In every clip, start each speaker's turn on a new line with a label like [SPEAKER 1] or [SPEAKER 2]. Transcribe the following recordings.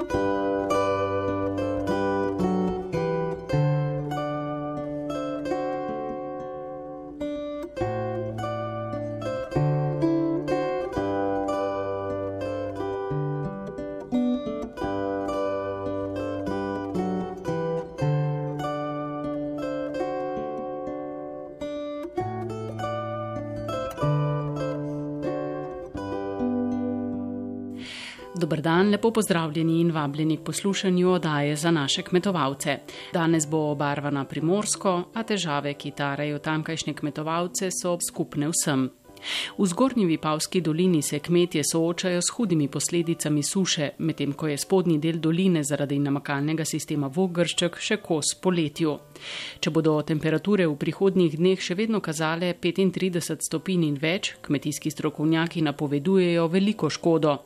[SPEAKER 1] Música Dobar dan, lepo pozdravljeni in vabljeni k poslušanju odaje za naše kmetovalce. Danes bo obarvana primorsko, a težave, ki tarejo tamkajšnje kmetovalce, so skupne vsem. V zgornji Vipavski dolini se kmetje soočajo s hudimi posledicami suše, medtem ko je spodnji del doline zaradi namakalnega sistema Vogršček še kos poletju. Če bodo temperature v prihodnjih dneh še vedno kazale 35 stopinj in več, kmetijski strokovnjaki napovedujejo veliko škodo.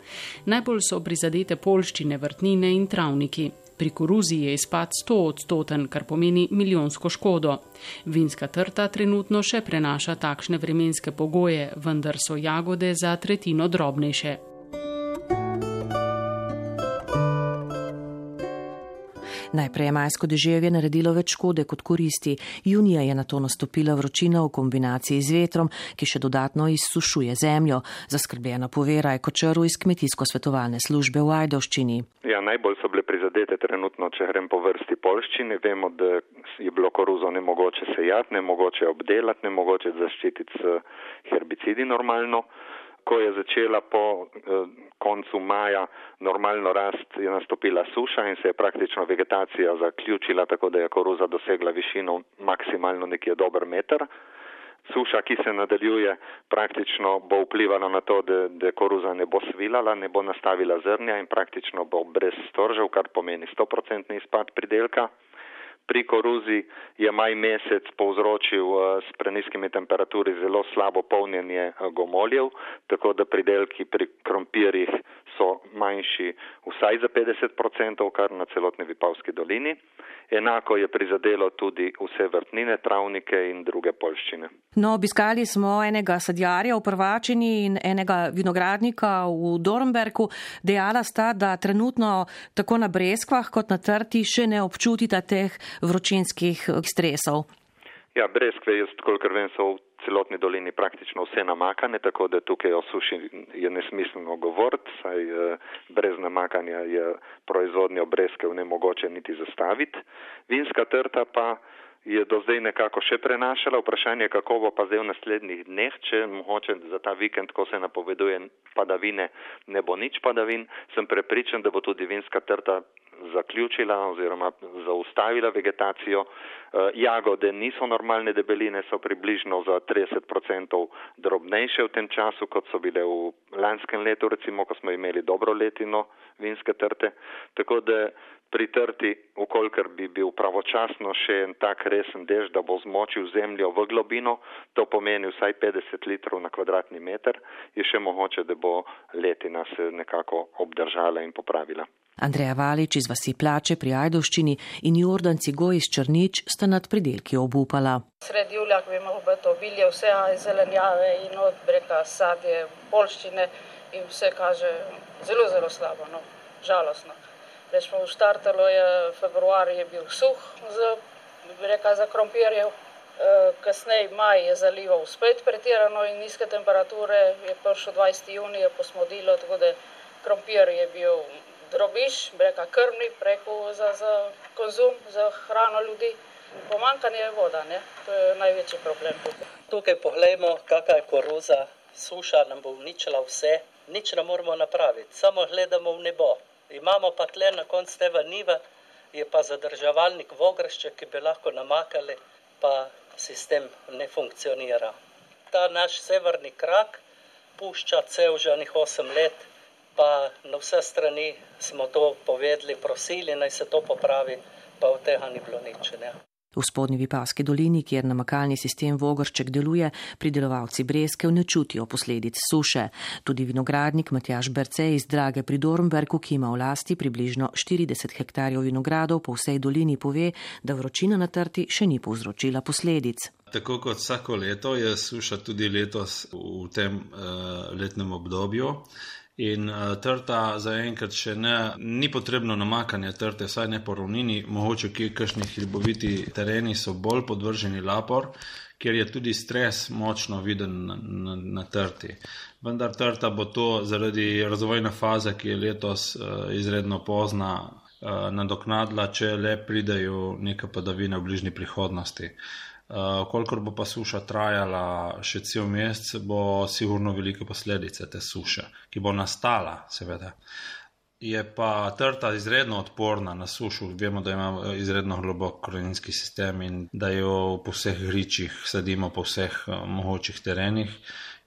[SPEAKER 1] Najbolj so prizadete polščine, vrtnine in travniki. Pri koruzi je izpad 100 odstoten, kar pomeni milijonsko škodo. Vinska trta trenutno še prenaša takšne vremenske pogoje, vendar so jagode za tretjino drobnejše.
[SPEAKER 2] Najprej je majsko deževje naredilo več škode kot koristi. Junija je na to nastopila vročina v kombinaciji z vetrom, ki še dodatno izsušuje zemljo. Zaskrbljena povera je kočaru iz kmetijsko-svetovalne službe v Ajdovščini.
[SPEAKER 3] Ja, najbolj so bile prizadete trenutno, če grem po vrsti polščini. Vemo, da je bilo koruzo nemogoče sejati, nemogoče obdelati, nemogoče zaščititi s herbicidi normalno ko je začela po eh, koncu maja normalno rast, je nastopila suša in se je praktično vegetacija zaključila, tako da je koruza dosegla višino maksimalno nekje dober meter. Suša, ki se nadaljuje, praktično bo vplivala na to, da, da koruza ne bo svilala, ne bo nastavila zrnja in praktično bo brez storžev, kar pomeni 100% izpad pridelka. Pri koruzi je maj mesec povzročil eh, s preniskimi temperaturi zelo slabo polnjenje eh, gomoljev, tako da pridelki pri krompirjih so manjši vsaj za 50%, kar na celotni Vipavski dolini. Enako je prizadelo tudi vse vrtnine, travnike in druge polščine.
[SPEAKER 2] No, obiskali smo enega sadjarja v Prvačini in enega vinogradnika v Dornbergu. Dejala sta, da trenutno tako na Breskvah kot na Trti še ne občutita teh vročinskih stresov.
[SPEAKER 3] Ja, Breskve, jaz kolikor vem, so v celotni dolini praktično vse namakane, tako da tukaj o suši je nesmiselno govoriti, saj eh, brez namakanja je proizvodnjo breskev nemogoče niti zastaviti. Vinska trta pa je do zdaj nekako še prenašala. Vprašanje, kako bo pa zdaj v naslednjih dneh, če mogoče za ta vikend, ko se napoveduje padavine, ne bo nič padavin, sem prepričan, da bo tudi vinska trta zaključila oziroma zaustavila vegetacijo. Eh, jagode niso normalne debeline, so približno za 30% drobnejše v tem času, kot so bile v lanskem letu, recimo, ko smo imeli dobro letino vinske trte. Tako da pri trti, ukolikor bi bil pravočasno še en tak resen dež, da bo zmočil zemljo v globino, to pomeni vsaj 50 litrov na kvadratni meter, je še mogoče, da bo letina se nekako obdržala in popravila.
[SPEAKER 2] Andreja Valič iz vasi Plače pri Ajdovščini in Jordan Cigoj iz Črnič sta nad pridelki obupala.
[SPEAKER 4] Sred julija, ko imamo to bilje, vse zelenjave in od breka sadje, polščine in vse kaže zelo, zelo slabo, no, žalostno. Rečemo, štartalo je februar, je bil suh za, reka, za krompirjev. E, kasneje maj je zalival spet pretirano in nizke temperature, je prišel 20. junij, posmodilo, tako da krompir je bil drobiš, reka krvni preko za, za konzum, za hrano ljudi. Pomankanje voda, ne? to je največji problem.
[SPEAKER 5] Tukaj pogledajmo, kakšna je koruza, suša nam bo uničila vse, nič ne moremo napraviti, samo gledamo v nebo. Imamo pa tle na koncu tega niva, je pa zadrževalnik vogršče, ki bi lahko namakali, pa sistem ne funkcionira. Ta naš severni krak pušča cel že nekaj 8 let, pa na vse strani smo to povedali, prosili naj se to popravi, pa od tega ni bilo nič. Ne.
[SPEAKER 2] V spodnji Vipavski dolini, kjer namakalni sistem Vogršček deluje, pridelovalci brezkev ne čutijo posledic suše. Tudi vinogradnik Matjaš Berce iz Drage pri Dornbergu, ki ima v lasti približno 40 hektarjev vinogradov po vsej dolini, pove, da vročina na trti še ni povzročila posledic.
[SPEAKER 6] Tako kot vsako leto je suša tudi letos v tem uh, letnem obdobju. In uh, trta zaenkrat še ne, ni potrebno namakanje trte, saj ne po ravnini, mogoče kje kakšni hriboviti tereni so bolj podvrženi lapor, ker je tudi stres močno viden na, na, na trti. Vendar trta bo to zaradi razvojne faze, ki je letos uh, izredno pozna, uh, nadoknadila, če le pridejo neke padavine v bližnji prihodnosti. Uh, kolikor bo pa suša trajala še cel mesec, bo sigurno velike posledice te suše, ki bo nastala, seveda. Je pa trta izredno odporna na sušu. Vemo, da ima eh, izredno globok koreninski sistem in da jo po vseh gričih sadimo po vseh uh, mogočih terenih.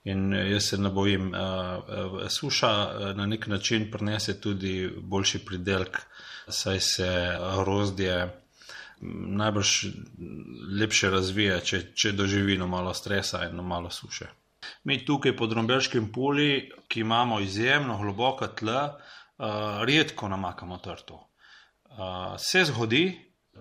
[SPEAKER 6] In jaz se ne bojim, uh, suša na nek način prinese tudi boljši pridelek, saj se grozdje najbrž lepše razvija, če, če doživi no malo stresa in no malo suše. Mi tukaj pod Romberškim poli, ki imamo izjemno globoka tla, uh, redko namakamo trto. Uh, se zgodi,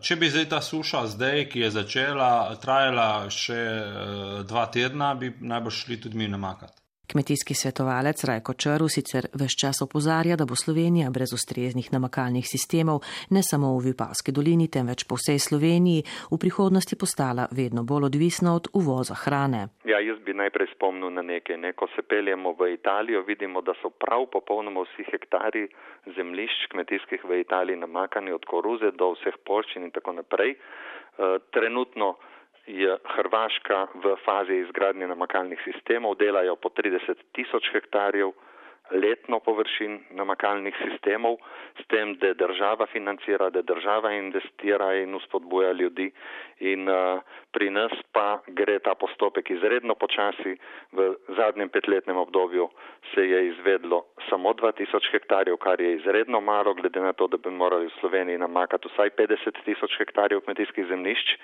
[SPEAKER 6] če bi zdaj ta suša, zdaj, ki je začela, trajala še uh, dva tedna, bi najbrž šli tudi mi namakati.
[SPEAKER 2] Kmetijski svetovalec Rajko Črv sicer vse čas opozarja, da bo Slovenija brez ustreznih namakalnih sistemov ne samo v Vipavski dolini, temveč po vsej Sloveniji v prihodnosti postala vedno bolj odvisna od uvoza hrane.
[SPEAKER 3] Ja, jaz bi najprej spomnil na nekaj. Ne? Ko se peljemo v Italijo, vidimo, da so prav popolnoma vsi hektari zemlišč kmetijskih v Italiji namakani od koruze do vseh polščin in tako naprej. Uh, trenutno je Hrvaška v fazi izgradnje namakalnih sistemov, delajo po 30 tisoč hektarjev letno površin namakalnih sistemov, s tem, da država financira, da država investira in uspodbuja ljudi. In uh, pri nas pa gre ta postopek izredno počasi. V zadnjem petletnem obdobju se je izvedlo samo 2000 hektarjev, kar je izredno malo, glede na to, da bi morali v Sloveniji namakati vsaj 50 tisoč hektarjev kmetijskih zemljišč.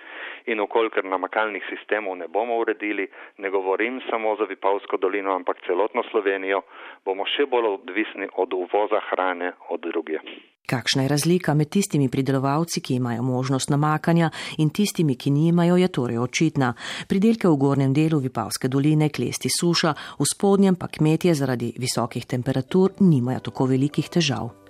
[SPEAKER 3] In okolikor namakalnih sistemov ne bomo uredili, ne govorim samo za Vipavsko dolino, ampak celotno Slovenijo, bomo še bolj odvisni od uvoza hrane od druge.
[SPEAKER 2] Kakšna je razlika med tistimi pridelovalci, ki imajo možnost namakanja in tistimi, ki nimajo, je torej očitna. Pridelke v gornjem delu Vipavske doline klesti suša, v spodnjem pa kmetje zaradi visokih temperatur nimajo tako velikih težav.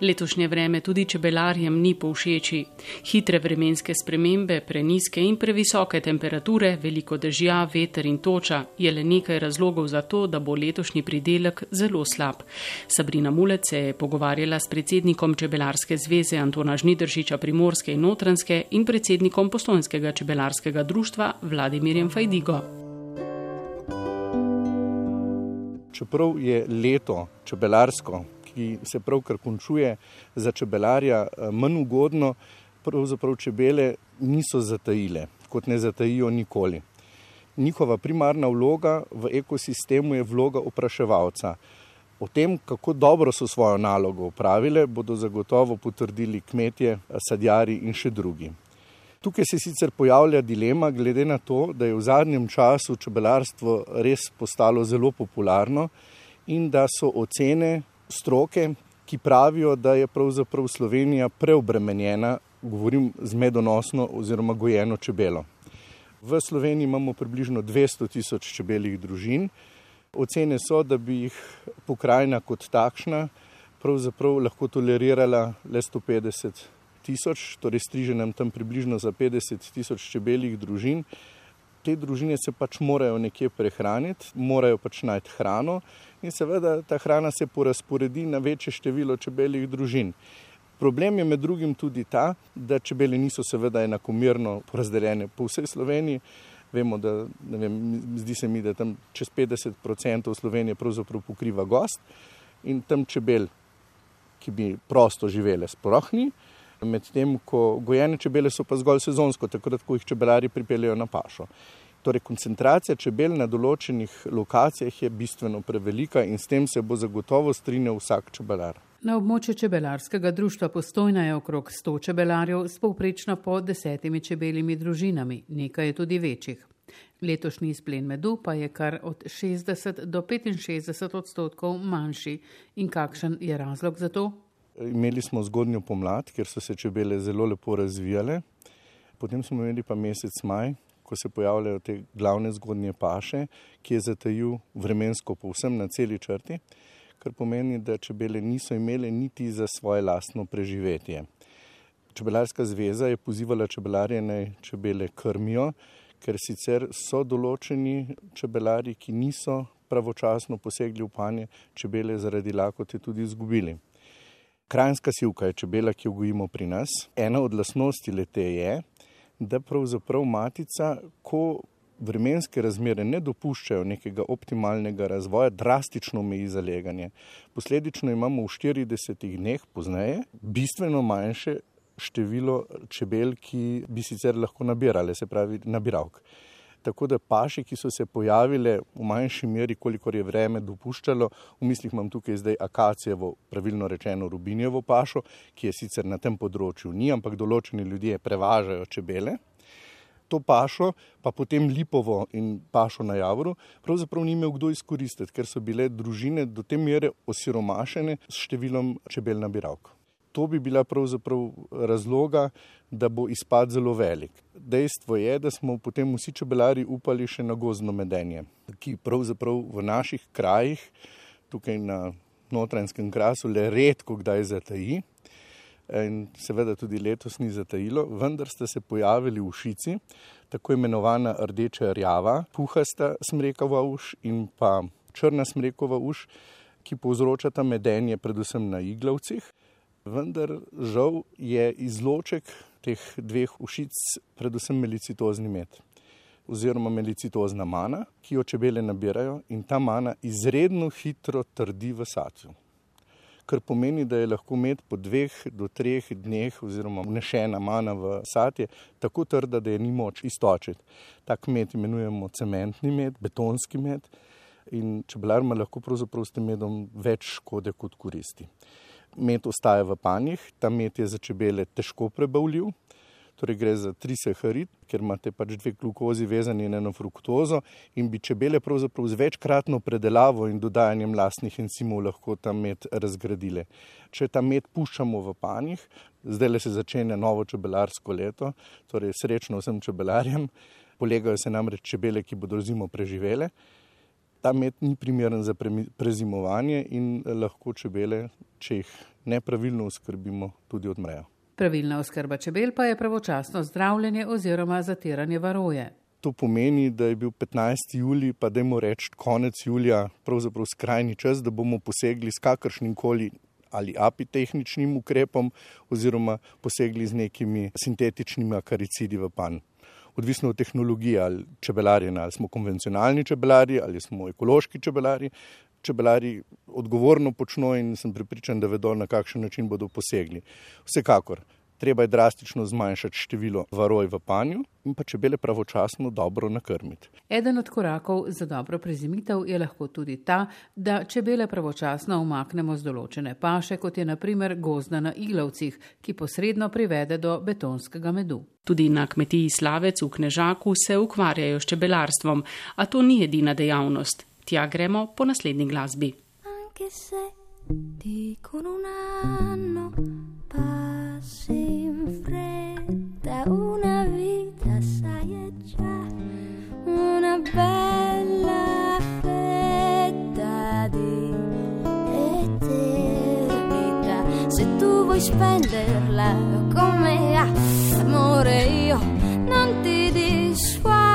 [SPEAKER 1] Letošnje vreme tudi čebelarjem ni povšeči. Hitre vremenske spremembe, preniske in previsoke temperature, veliko dežja, veter in toča je le nekaj razlogov za to, da bo letošnji pridelek zelo slab. Sabrina Mulec se je pogovarjala s predsednikom Čebelarske zveze Antona Žnidržiča Primorske in Notranske in predsednikom Postojnskega čebelarskega društva Vladimirjem Fajdigo.
[SPEAKER 7] Čeprav je leto čebelarsko ki se pravkar končuje za čebelarja, eh, manj ugodno, pravzaprav čebele niso zatajile, kot ne zatajijo nikoli. Njihova primarna vloga v ekosistemu je vloga opraševalca. O tem, kako dobro so svojo nalogo upravile, bodo zagotovo potrdili kmetje, sadjari in še drugi. Tukaj se sicer pojavlja dilema, glede na to, da je v zadnjem času čebelarstvo res postalo zelo popularno in da so ocene stroke, ki pravijo, da je pravzaprav Slovenija preobremenjena, govorim z medonosno oziroma gojeno čebelo. V Sloveniji imamo približno 200 tisoč čebeljih družin. Ocene so, da bi jih pokrajina kot takšna pravzaprav lahko tolerirala le 150 tisoč, torej striže nam tam približno za 50 tisoč čebeljih družin. Te družine se pač morajo nekje prehraniti, morajo pač najti hrano in seveda ta hrana se porazporedi na večje število čebeljih družin. Problem je med drugim tudi ta, da čebele niso seveda enakomerno porazdeljene po vsej Sloveniji. Vemo, da vem, zdi se mi, da tam čez 50% Slovenije pravzaprav pokriva gost in tam čebel, ki bi prosto živele, sploh ni. Medtem ko gojene čebele so pa zgolj sezonsko, takrat, ko jih čebelari pripeljejo na pašo. Torej, koncentracija čebel na določenih lokacijah je bistveno prevelika in s tem se bo zagotovo strinjal vsak čebelar.
[SPEAKER 1] Na območju čebelarskega društva postojna je okrog 100 čebelarjev s povprečno po desetimi čebelimi družinami, nekaj je tudi večjih. Letošnji izplen medu pa je kar od 60 do 65 odstotkov manjši. In kakšen je razlog za to?
[SPEAKER 7] Imeli smo zgodnjo pomlad, ker so se čebele zelo lepo razvijale, potem smo imeli pa mesec maj, ko se pojavljajo te glavne zgodnje paše, ki je zatajil vremensko povsem na celi črti, kar pomeni, da čebele niso imele niti za svoje lastno preživetje. Čebelarska zveza je pozivala čebelarje naj čebele krmijo, ker sicer so določeni čebelari, ki niso pravočasno posegli v panje, čebele zaradi lakote tudi izgubili. Krajinska sivka je čebela, ki jo gojimo pri nas. Ena od lasnosti lete je, da pravzaprav matica, ko vremenske razmere ne dopuščajo nekega optimalnega razvoja, drastično meji zaleganje. Posledično imamo v 40 dneh pozneje bistveno manjše število čebel, ki bi sicer lahko nabirale, se pravi nabiralk. Tako da paše, ki so se pojavile v manjši meri, kolikor je vreme dopuščalo, v mislih imam tukaj zdaj akacijevo, pravilno rečeno rubinjevo pašo, ki je sicer na tem področju ni, ampak določeni ljudje prevažajo čebele. To pašo, pa potem lipovo in pašo na javru, pravzaprav ni imel kdo izkoristiti, ker so bile družine do te mere osiromašene s številom čebel nabiralk to bi bila pravzaprav razloga, da bo izpad zelo velik. Dejstvo je, da smo potem vsi čebelari upali še na gozdno medenje, ki pravzaprav v naših krajih, tukaj na notranjskem krasu, le redko kdaj zataji. In seveda tudi letos ni zatajilo, vendar sta se pojavili v šici, tako imenovana rdeča rjava, puhasta smrekova uš in pa črna smrekova uš, ki povzročata medenje predvsem na iglavcih vendar žal je izloček teh dveh ušic predvsem melicitozni med oziroma melicitozna mana, ki jo čebele nabirajo in ta mana izredno hitro trdi v satju. Kar pomeni, da je lahko med po dveh do treh dneh oziroma vnešena mana v satje tako trda, da je ni moč istočiti. Tak med imenujemo cementni med, betonski med in čebelar ima lahko pravzaprav s tem medom več škode kot koristi med ostaja v panjih, ta med je za čebele težko prebavljiv, torej gre za trisaharid, ker imate pač dve glukozi vezani na eno fruktozo in bi čebele pravzaprav z večkratno predelavo in dodajanjem lastnih enzimov lahko ta med razgradile. Če ta med puščamo v panjih, zdaj le se začenja novo čebelarsko leto, torej srečno vsem čebelarjem, polegajo se namreč čebele, ki bodo zimo preživele ta med ni primeren za prezimovanje in lahko čebele, če jih nepravilno oskrbimo, tudi odmrejo.
[SPEAKER 8] Pravilna oskrba čebel pa je pravočasno zdravljenje oziroma zatiranje varoje.
[SPEAKER 7] To pomeni, da je bil 15. juli, pa da je konec julija, pravzaprav skrajni čas, da bomo posegli s kakršnim koli ali apitehničnim ukrepom oziroma posegli z nekimi sintetičnimi akaricidi v pan odvisno od tehnologije, ali čebelarjenja, ali smo konvencionalni čebelari, ali smo ekološki čebelari. Čebelari odgovorno počnejo in sem pripričan, da vedo, na kakšen način bodo posegli. Vsekakor, treba je drastično zmanjšati število varoj v panju in pa čebele pravočasno dobro nakrmiti.
[SPEAKER 8] Eden od korakov za dobro prezimitev je lahko tudi ta, da čebele pravočasno umaknemo z določene paše, kot je naprimer gozda na iglavcih, ki posredno privede do betonskega medu. Tudi na kmetiji Slavec v Knežaku se ukvarjajo s čebelarstvom, a to ni edina dejavnost. Tja gremo po naslednji glasbi. Anche se dicono un anno passi in fretta, una vita sai è già una bella fetta di eternità. Se tu vuoi spenderla come amore io non ti dissuaderò.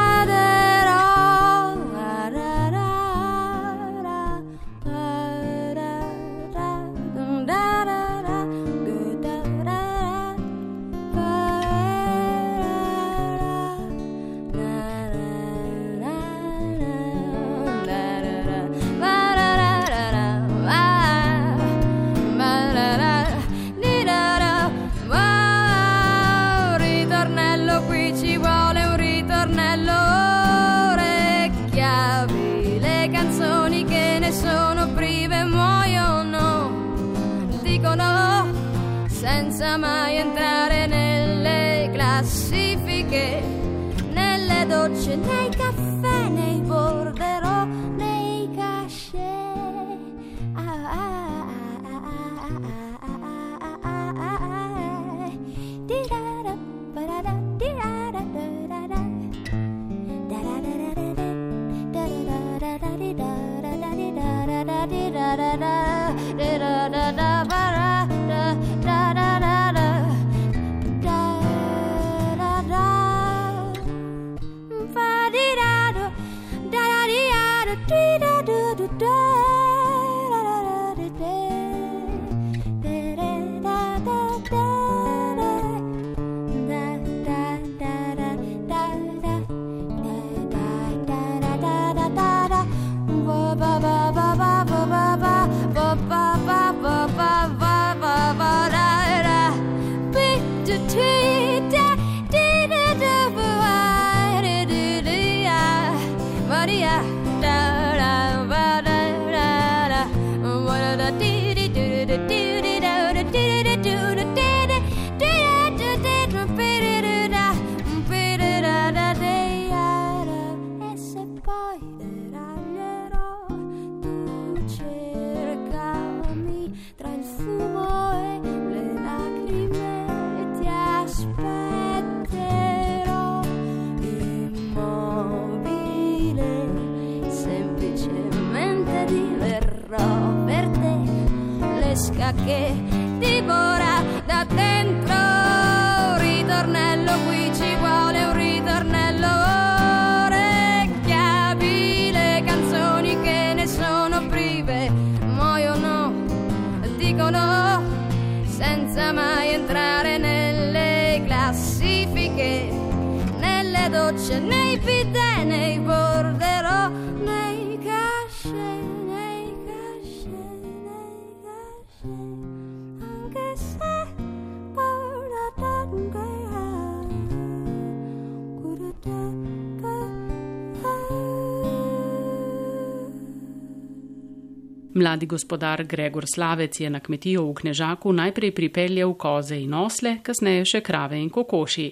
[SPEAKER 1] Mladi gospodar Gregor Slavec je na kmetijo v Knežaku najprej pripeljal koze in osle, kasneje še krave in kokoši.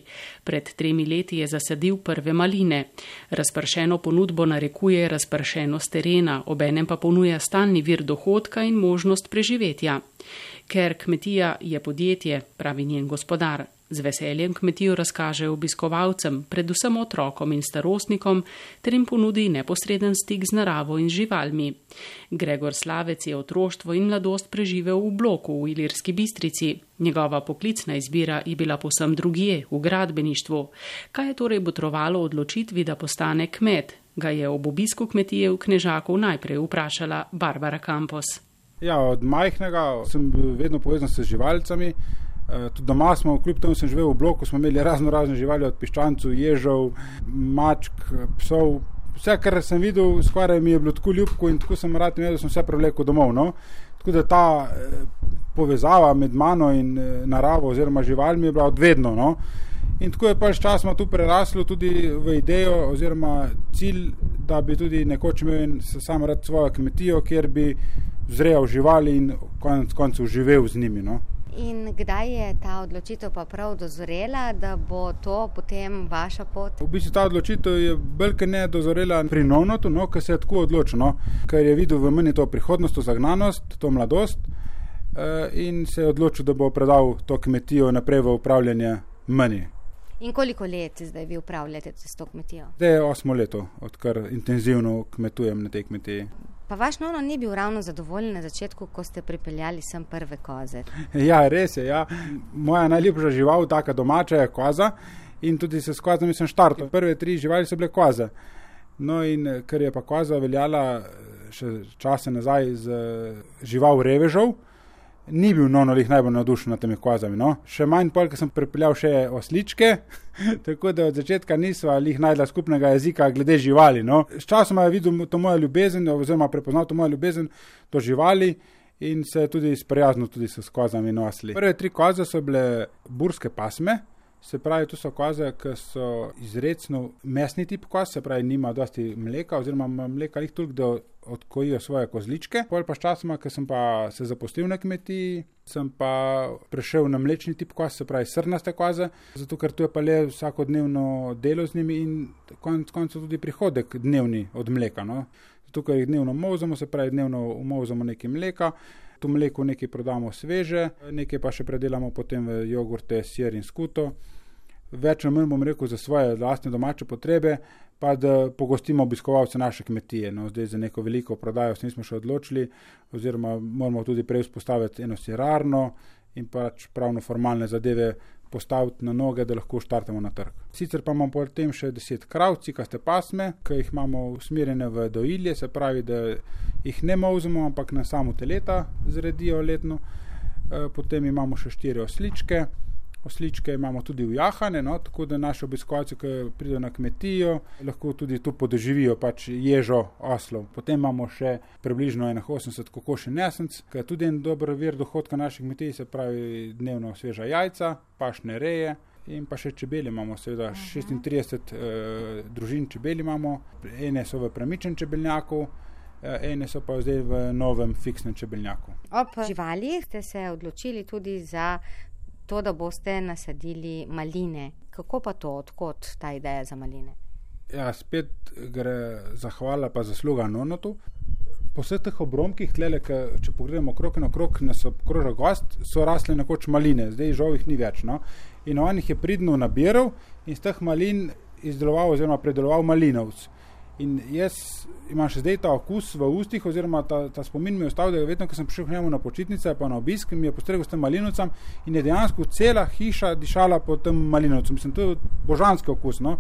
[SPEAKER 1] Pred tremi leti je zasadil prve maline. Razpršeno ponudbo narekuje razpršenost terena, obenem pa ponuja stalni vir dohodka in možnost preživetja. Ker kmetija je podjetje, pravi njen gospodar, Z veseljem kmetijo razkaže obiskovalcem, predvsem otrokom in starostnikom, ter jim ponudi neposreden stik z naravo in živalmi. Gregor Slavec je otroštvo in mladost preživel v bloku v Ilirski bistrici. Njegova poklicna izbira je bila posem drugje, v gradbeništvu. Kaj je torej botrovalo odločitvi, da postane kmet? Ga je ob obisku kmetije v Knežaku najprej vprašala Barbara Campos.
[SPEAKER 9] Ja, od majhnega sem vedno povezan s živalcami. Eh, tudi doma smo, kljub temu sem živel v bloku, smo imeli razno razne živali, od piščancev, ježov, mačk, psov. Vse, kar sem videl, skoraj mi je bilo tako ljubko in tako sem rad imel, da sem vse prevlekel domov. No? Tako da ta eh, povezava med mano in eh, naravo oziroma živalmi je bila odvedno. No? In tako je pač časoma tu preraslo tudi v idejo oziroma cilj, da bi tudi nekoč imel sam rad svojo kmetijo, kjer bi zrejal živali in konec koncev živel z njimi. No?
[SPEAKER 10] In kdaj je ta odločitev pa prav dozorela, da bo to potem vaša pot?
[SPEAKER 9] V bistvu ta odločitev je kot ne dozorela pri Nonotu, no, ker se je tako odločil, no, ker je videl v meni to prihodnost, to zagnanost, to mladost eh, in se je odločil, da bo predal to kmetijo naprej v upravljanje meni.
[SPEAKER 10] In koliko let zdaj vi upravljate s to kmetijo?
[SPEAKER 9] Zdaj je osmo leto, odkar intenzivno kmetujem na tej kmetiji.
[SPEAKER 10] Pa vaš nono ni bil ravno zadovoljen na začetku, ko ste pripeljali sem prve koze.
[SPEAKER 9] Ja, res je. Ja. Moja najljubša žival, taka domača, je koza in tudi se s kozami sem štartil. Prve tri živali so bile koze. No in ker je pa koza veljala še čase nazaj z žival revežov, ni bil nonolih najbolj navdušen nad temi kozami. No? Še manj pol, ker sem pripeljal še osličke, tako da od začetka nisva jih najdla skupnega jezika glede živali. No? S časom je videl to mojo ljubezen, oziroma prepoznal to mojo ljubezen do živali. In se je tudi sprijaznil tudi s kozami in osli. Prve tri koze so bile burske pasme, Se pravi, to so koze, ki so izredno mesni tip koz, se pravi, nima dosti mleka, oziroma mleka jih toliko, da odkojijo svoje kozličke. Pol pa časoma, ker sem pa se zaposlil na kmetiji, sem pa prešel na mlečni tip koz, se pravi, srnaste koze, zato ker tu je pa le vsakodnevno delo z njimi in konec koncev tudi prihodek dnevni od mleka. No? Zato ker jih dnevno mozamo, se pravi, dnevno umozamo nekaj mleka. To mleko nekaj prodamo sveže, nekaj pa še predelamo potem v jogurte, sir in skuto. Več ali manj bom rekel za svoje lastne domače potrebe, pa da pogostimo obiskovalce naše kmetije. No, zdaj za neko veliko prodajo se nismo še odločili, oziroma moramo tudi prej vzpostaviti eno sirarno in pač pravno formalne zadeve postaviti na noge, da lahko štartamo na trg. Sicer pa imamo potem še deset kravci, kaste pasme, ki jih imamo usmerjene v dojilje, se pravi, da jih ne mauzemo, ampak na samo teleta zredijo letno. Eh, potem imamo še štiri osličke, osličke imamo tudi v jahane, no, tako da naši obiskovalci, ki pridejo na kmetijo, lahko tudi tu podoživijo pač ježo oslov. Potem imamo še približno 81 kokoši nesenc, ki je tudi en dober vir dohodka naših kmetij, se pravi dnevno sveža jajca, pašne reje. In pa še čebele imamo, seveda 36 eh, družin čebel imamo, ene so v premičen čebelnjaku, eh, ene so pa zdaj v novem fiksnem čebelnjaku.
[SPEAKER 10] Ob živalih ste se odločili tudi za to, da boste nasadili maline. Kako pa to, odkot ta ideja za maline?
[SPEAKER 9] Ja, spet gre zahvala pa zasluga Nonotu. Po vseh teh obromkih, tlele, ka, če pogledamo okrog in okrog, nas obkroža gost, so rasle nekoč maline, zdaj žovih ni več. No? In on jih je pridno nabiral in z teh malin izdeloval oziroma predeloval malinovc. In jaz imam še zdaj ta okus v ustih, oziroma ta, ta spomin mi je ostal, da je vedno, ko sem prišel k njemu na počitnice, pa na obisk, mi je postregel s tem malinovcem in je dejansko cela hiša dišala po tem malinovcu. Mislim, to je božanski okus. No?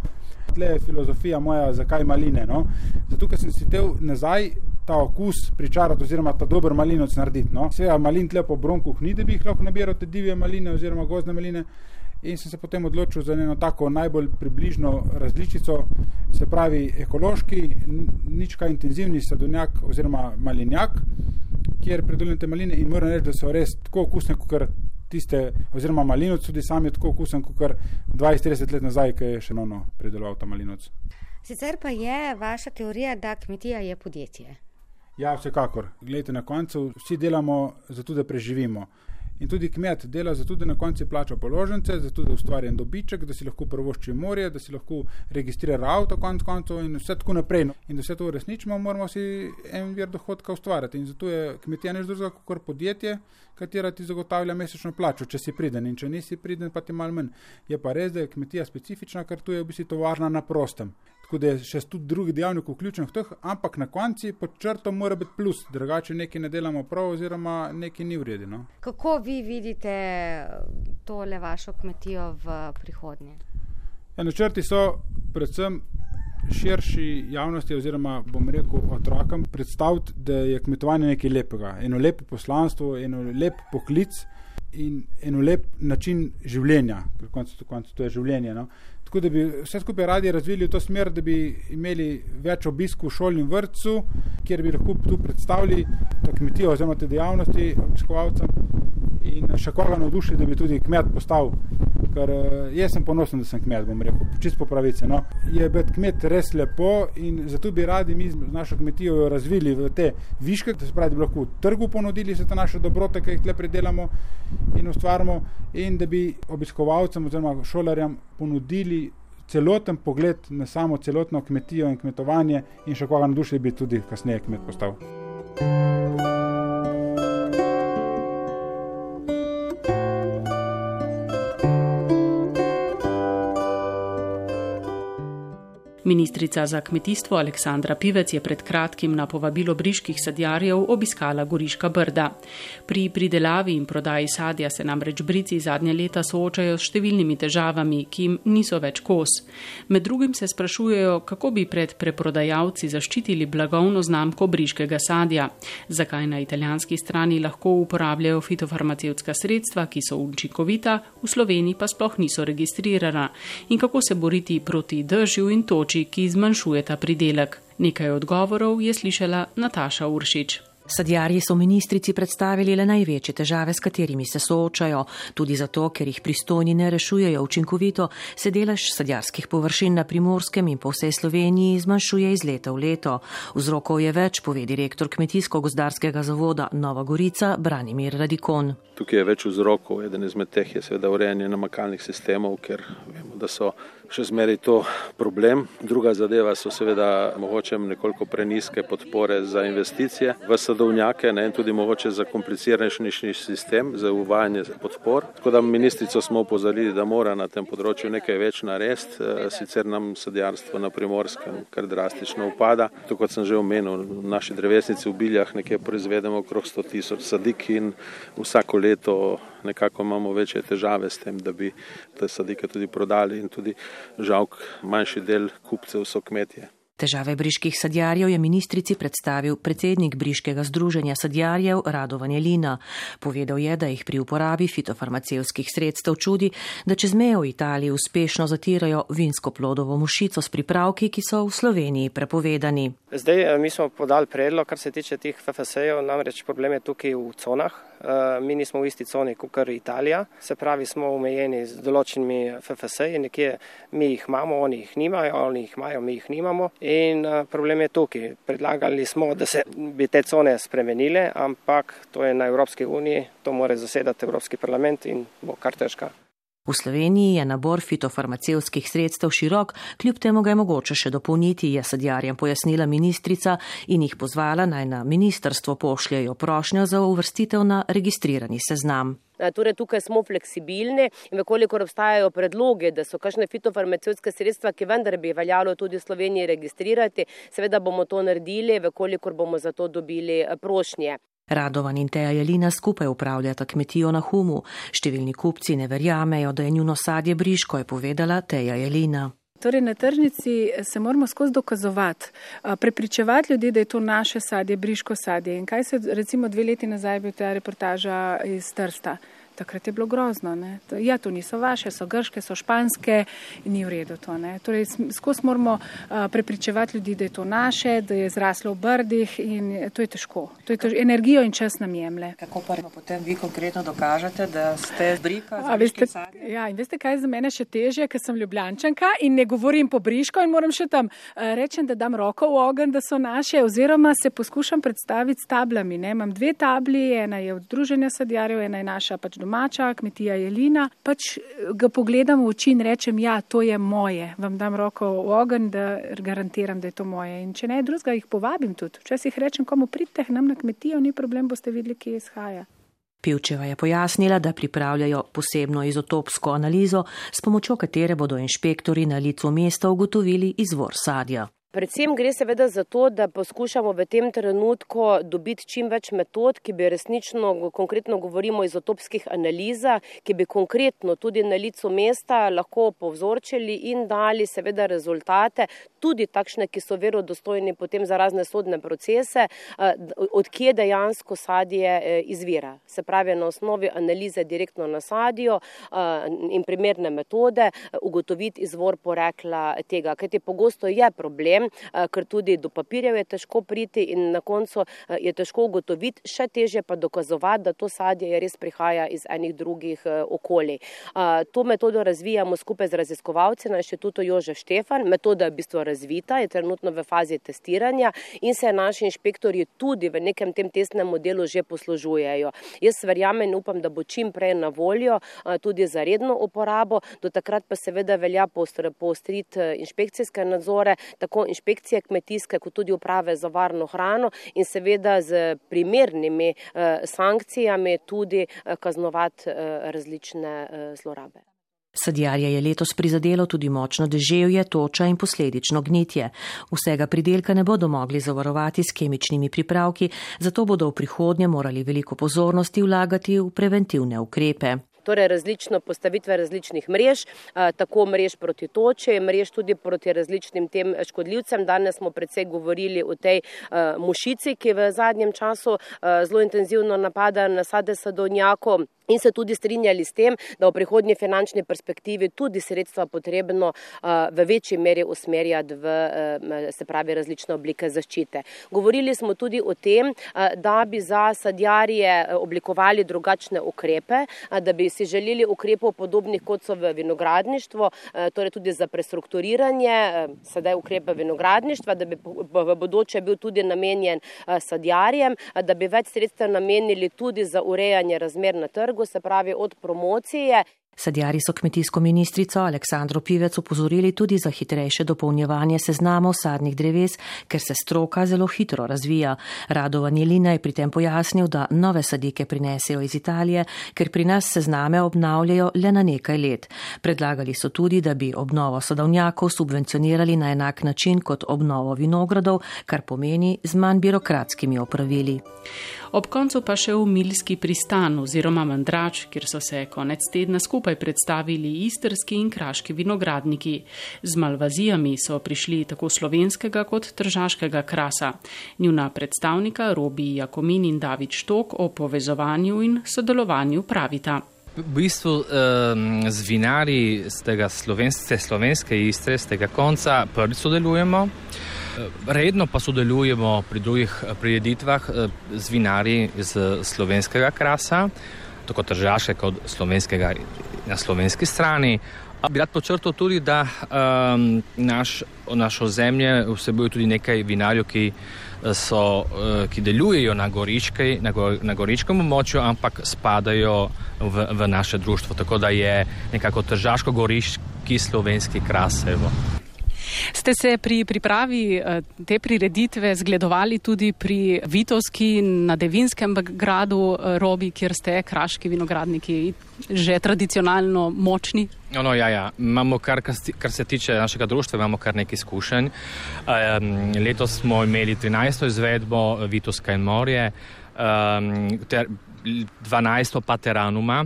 [SPEAKER 9] Tle je filozofija moja, zakaj maline. No? Zato, ker sem si tel nazaj ta okus pričarati, oziroma ta dober malinovc narediti. No? Seveda, malin tle po bronku ni, da bi jih lahko nabiral te divje maline oziroma gozne maline in sem se potem odločil za eno tako najbolj približno različico, se pravi ekološki, nička intenzivni sadovnjak oziroma malinjak, kjer predelujete maline in moram reči, da so res tako okusne, kot tiste, oziroma malinoc tudi sam je tako okusen, kot 20-30 let nazaj, ki je še nono predeloval ta malinoc.
[SPEAKER 10] Sicer pa je vaša teorija, da kmetija je podjetje.
[SPEAKER 9] Ja, vsekakor. Glejte, na koncu vsi delamo zato, da preživimo. In tudi kmet dela zato, da na koncu plača položnice, zato da ustvari en dobiček, da si lahko prvošči morje, da si lahko registrira avto konc koncev in vse tako naprej. No. In da vse to uresničimo, moramo si en vir dohodka ustvarjati. In zato je kmetija než druga kot podjetje, katera ti zagotavlja mesečno plačo, če si priden in če nisi priden, pa ti mal manj. Je pa res, da je kmetija specifična, ker tu je v bistvu tovarna na prostem. Tako da je še tudi drugi dejavnik vključen v teh, ampak na konci pod črto mora biti plus, drugače nekaj ne delamo prav, oziroma nekaj ni uredeno.
[SPEAKER 10] Kako vi vidite tole vašo kmetijo v prihodnje?
[SPEAKER 9] Ja, načrti so predvsem širši javnosti, oziroma bom rekel otrokom, predstaviti, da je kmetovanje nekaj lepega, eno lepo poslanstvo, eno lep poklic in eno lep način življenja, ker konec koncev to je življenje. No? Tako da bi vse skupaj radi razvili v to smer, da bi imeli več obiskov v šoli in vrtcu, kjer bi lahko tu predstavili to kmetijo oziroma te dejavnosti obiskovalcem in še koga navdušili, da bi tudi kmet postal. Ker eh, jaz sem ponosen, da sem kmet, bom rekel, čisto po pravici. No. Je biti kmet res lepo in zato bi radi mi z našo kmetijo razvili v te viške, da se pravi, da bi lahko trgu ponudili vse te naše dobrote, ki jih tle predelamo in ustvarjamo in da bi obiskovalcem oziroma šolarjem ponudili celoten pogled na samo celotno kmetijo in kmetovanje, in še koga na duši bi tudi kasneje kmet postal.
[SPEAKER 1] Ministrica za kmetijstvo Aleksandra Pivec je pred kratkim na povabilo briških sadjarjev obiskala Goriška brda. Pri pridelavi in prodaji sadja se namreč brici zadnje leta soočajo s številnimi težavami, ki jim niso več kos. Med drugim se sprašujejo, kako bi pred preprodajalci zaščitili blagovno znamko briškega sadja, zakaj na italijanski strani lahko uporabljajo fitofarmacevtska sredstva, ki so učinkovita, v Sloveniji pa sploh niso registrirana in kako se boriti proti držju in toči pomoči, ki zmanjšujeta pridelek. Nekaj odgovorov je slišala Nataša Uršič.
[SPEAKER 2] Sadjarji so ministrici predstavili le največje težave, s katerimi se soočajo. Tudi zato, ker jih pristojni ne rešujejo učinkovito, se delež sadjarskih površin na primorskem in po vsej Sloveniji zmanjšuje iz leta v leto. Vzrokov je več, pove direktor Kmetijsko-gozdarskega zavoda Nova Gorica Branimir Radikon.
[SPEAKER 11] Tukaj je več vzrokov. Eden izmed teh je seveda urejanje namakalnih sistemov, ker vemo, da so še zmeraj to problem. Druga zadeva so seveda mogoče nekoliko preniske podpore za investicije v sadovnjake ne, in tudi mogoče za kompliciranejši sistem za uvajanje podpor. Tako da ministrico smo upozorili, da mora na tem področju nekaj več narediti, eh, sicer nam sadjarstvo na primorskem kar drastično upada. To, kot sem že omenil, v naši drevesnici v Biljah nekaj proizvedemo okrog 100 tisoč sadik in vsako leto nekako imamo večje težave s tem, da bi te sadike tudi prodali in tudi žal manjši del kupcev so kmetje.
[SPEAKER 2] Težave briških sadjarjev je ministrici predstavil predsednik briškega združenja sadjarjev Radovan Jelina. Povedal je, da jih pri uporabi fitofarmacevskih sredstev čudi, da čez mejo v Italiji uspešno zatirajo vinsko plodovo mušico s pripravki, ki so v Sloveniji prepovedani.
[SPEAKER 12] Zdaj eh, mi smo podali predlog, kar se tiče teh FFS-jev, namreč problem je tukaj v conah. Eh, mi nismo v isti coni kot Italija, se pravi, smo omejeni z določenimi FFS-ji, nekje mi jih imamo, oni jih nimajo, oni jih imajo, mi jih nimamo. In eh, problem je tukaj. Predlagali smo, da se bi te cone spremenile, ampak to je na Evropski uniji, to mora zasedati Evropski parlament in bo kar težka.
[SPEAKER 2] V Sloveniji je nabor fitofarmacevskih sredstev širok, kljub temu ga je mogoče še dopolniti, je sadjarjem pojasnila ministrica in jih pozvala naj na ministrstvo pošljajo prošnjo za uvrstitev na registrirani seznam.
[SPEAKER 13] Torej, tukaj smo fleksibilni in vekolikor obstajajo predloge, da so kakšne fitofarmacevske sredstva, ki vendar bi veljalo tudi v Sloveniji registrirati, seveda bomo to naredili, vekolikor bomo za to dobili prošnje.
[SPEAKER 2] Radovan in Teja Jelina skupaj upravljata kmetijo na Humu. Številni kupci ne verjamejo, da je njuno sadje briško, je povedala Teja Jelina.
[SPEAKER 14] Torej, na tržnici se moramo skozi dokazovati, prepričevati ljudi, da je to naše sadje, briško sadje. In kaj se recimo dve leti nazaj je bila ta reportaža iz Trsta? Takrat je bilo grozno. Ne? Ja, to niso vaše, so grške, so španske in ni v redu to. Ne? Torej, skozi moramo uh, prepričevati ljudi, da je to naše, da je zraslo v brdih in to je težko. To je težko. Energijo in čas nam jemlje.
[SPEAKER 15] Kako pa potem vi konkretno dokažete, da ste zbrika?
[SPEAKER 14] A, veste, ja, in veste, kaj je za mene še težje, ker sem ljubljančanka in ne govorim po briško in moram še tam uh, rečem, da dam roko v ogen, da so naše oziroma se poskušam predstaviti s tablami. Ne? Imam dve tabli, ena je od Združenja sadjarjev, ena je naša pač doma domača, kmetija Jelina, pač ga pogledam v oči in rečem, ja, to je moje. Vam dam roko v ogen, da garantiram, da je to moje. In če ne drugega, jih povabim tudi. Včasih rečem, komu pridite nam na kmetijo, ni problem, boste videli, kje izhaja.
[SPEAKER 2] Pivčeva je pojasnila, da pripravljajo posebno izotopsko analizo, s pomočjo katere bodo inšpektori na licu mesta ugotovili izvor sadja.
[SPEAKER 13] Predvsem gre seveda za to, da poskušamo v tem trenutku dobiti čim več metod, ki bi resnično, konkretno govorimo o izotopskih analizah, ki bi konkretno tudi na licu mesta lahko povzročili in dali seveda rezultate, tudi takšne, ki so verodostojni potem za razne sodne procese, odkje dejansko sadje e, izvira. Se pravi, na osnovi analize direktno na sadjo in primerne metode ugotoviti izvor porekla tega, kajti pogosto je problem, Eh, ker tudi do papirjev je težko priti in na koncu eh, je težko ugotoviti, še teže pa dokazovati, da to sadje je res prihaja iz enih drugih eh, okolij. To metodo razvijamo skupaj z raziskovalci na inštitutu Jožef Štefan. Metoda je v bistvu razvita, je trenutno v fazi testiranja in se naši inšpektori tudi v nekem tem testnem modelu že poslužujejo. Jaz verjamem in upam, da bo čim prej na voljo tudi za redno uporabo, do takrat pa seveda velja poostriti inšpekcijske nadzore, tako inšpekcijske inšpekcije kmetijske, kot tudi uprave za varno hrano in seveda z primernimi eh, sankcijami tudi eh, kaznovati eh, različne zlorabe.
[SPEAKER 2] Sadjarje je letos prizadelo tudi močno deževje, toča in posledično gnitje. Vsega pridelka ne bodo mogli zavarovati s kemičnimi pripravki, zato bodo v prihodnje morali veliko pozornosti vlagati v preventivne ukrepe
[SPEAKER 13] torej različno postavitve različnih mrež, tako mrež proti toči, mrež tudi proti različnim tem škodljivcem. Danes smo predvsej govorili o tej mušici, ki v zadnjem času zelo intenzivno napada nasade sadovnjakov in se tudi strinjali s tem, da v prihodnji finančni perspektivi tudi sredstva potrebno v večji meri usmerjati v se pravi različne oblike zaščite. Govorili smo tudi o tem, da bi za sadjarje oblikovali drugačne ukrepe, da bi si želeli ukrepov podobnih kot so v vinogradništvu, torej tudi za prestrukturiranje, sedaj ukrepe vinogradništva, da bi v bodoče bil tudi namenjen sadjarjem, da bi več sredstev namenili tudi za urejanje razmer na trgu trgu, se pravi od promocije.
[SPEAKER 2] Sadjari so kmetijsko ministrico Aleksandro Pivec upozorili tudi za hitrejše dopolnjevanje seznamov sadnih dreves, ker se stroka zelo hitro razvija. Radovan Jelina je pri tem pojasnil, da nove sadike prinesejo iz Italije, ker pri nas sezname obnavljajo le na nekaj let. Predlagali so tudi, da bi obnovo sadovnjakov subvencionirali na enak način kot obnovo vinogradov, kar pomeni z manj birokratskimi opravili.
[SPEAKER 1] Ob koncu pa še v Milski pristan oziroma Mandrač, kjer so se konec tedna skupaj predstavili istrski in kraški vinogradniki. Z malvazijami so prišli tako slovenskega kot tržaškega krasa. Njuna predstavnika Robi Jakomin in David Štok o povezovanju in sodelovanju pravita.
[SPEAKER 16] V bistvu z vinari z tega slovenske, slovenske istre, z tega konca prvi sodelujemo. Redno pa sodelujemo pri drugih prireditvah z vinari iz slovenskega krasa, tako tržaške kot slovenskega na slovenski strani. Bi rad počrtal tudi, da um, naš, našo zemlje vsebuje tudi nekaj vinarjev, ki so, eh, ki delujejo na, goričkej, na, go, na goričkem območju, ampak spadajo v, v naše društvo. Tako da je nekako tržaško-goriški slovenski krasevo.
[SPEAKER 1] Ste se pri pripravi eh, te prireditve zgledovali tudi pri Vitovski na Devinskem gradu eh, Robi, kjer ste kraški vinogradniki že tradicionalno močni?
[SPEAKER 16] No, no, ja, ja. Imamo kar, kar se tiče našega društva, imamo kar nekaj izkušenj. Um, letos smo imeli 13. izvedbo Vitovska in Morje, um, ter 12. pa Teranuma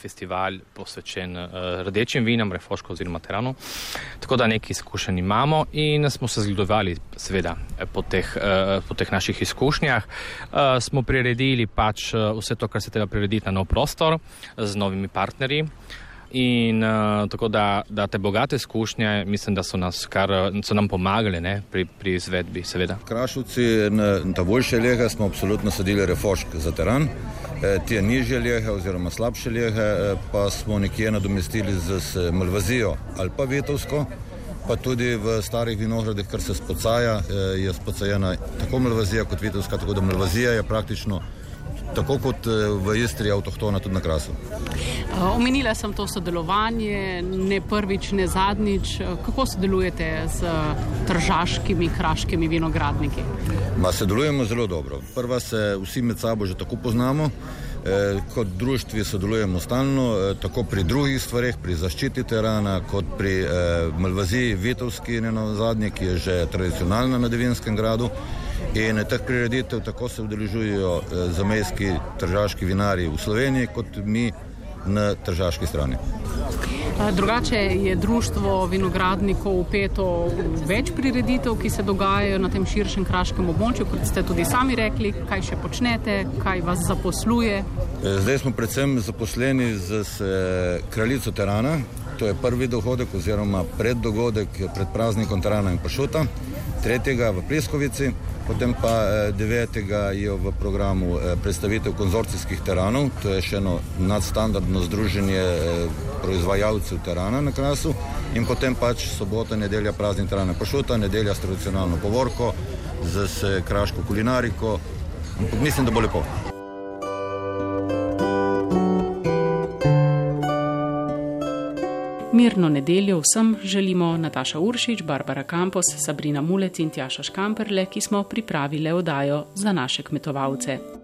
[SPEAKER 16] festival posvečen uh, rdečim vinom, refoško oziroma teranu. Tako da nekaj izkušenj imamo in smo se zgledovali, seveda, po teh, uh, po teh naših izkušnjah. Uh, smo priredili pač vse to, kar se treba prirediti na nov prostor z novimi partnerji. In uh, tako da, da te bogate izkušnje, mislim, da so, nas kar, so nam pomagale ne, pri, pri izvedbi, seveda.
[SPEAKER 17] Krašovci na ta boljše lega smo absolutno sadili refošk za teran. E, te nižje lehe oziroma slabše lehe e, pa smo nekje nadomestili z, malvazijo ali pa vetovsko, pa tudi v starih vinogradih, kar se spocaja, e, je spocajena tako malvazija kot vetovska, tako da malvazija je praktično tako kot v Istri avtohtona tudi na krasu.
[SPEAKER 1] Omenila sem to sodelovanje, ne prvič, ne zadnjič. Kako sodelujete z tržaškimi, kraškimi vinogradniki?
[SPEAKER 17] Ma, sodelujemo zelo dobro. Prva se vsi med sabo že tako poznamo. E, kot društvi sodelujemo stalno, e, tako pri drugih stvarih, pri zaščiti terana, kot pri e, Malvaziji, Vitovski, ne na zadnje, ki je že tradicionalna na Devinskem gradu. In teh prireditev tako se udeležujejo e, zamejski tržaški vinari v Sloveniji, kot mi na tržaški strani.
[SPEAKER 1] Drugače je društvo vinogradnikov upeto v več prireditev, ki se dogajajo na tem širšem kraškem območju, kot ste tudi sami rekli, kaj še počnete, kaj vas zaposluje.
[SPEAKER 17] E, zdaj smo predvsem zaposleni z kraljico Terana, to je prvi dogodek oziroma preddogodek pred praznikom Terana in Pašuta, tretjega v Preskovici. Potem pa 9. Eh, je v programu eh, predstavitev konzorcijskih teranov, to je še eno nadstandardno združenje eh, proizvajalcev terana na krasu. In potem pač sobota, nedelja, praznik terana pašuta, nedelja s tradicionalno povorko, z kraško kulinariko. Mislim, da bo lepo.
[SPEAKER 1] Mirno nedeljo vsem želimo Nataša Uršič, Barbara Kampos, Sabrina Mulec in Tjaša Škamperle, ki smo pripravili odajo za naše kmetovalce.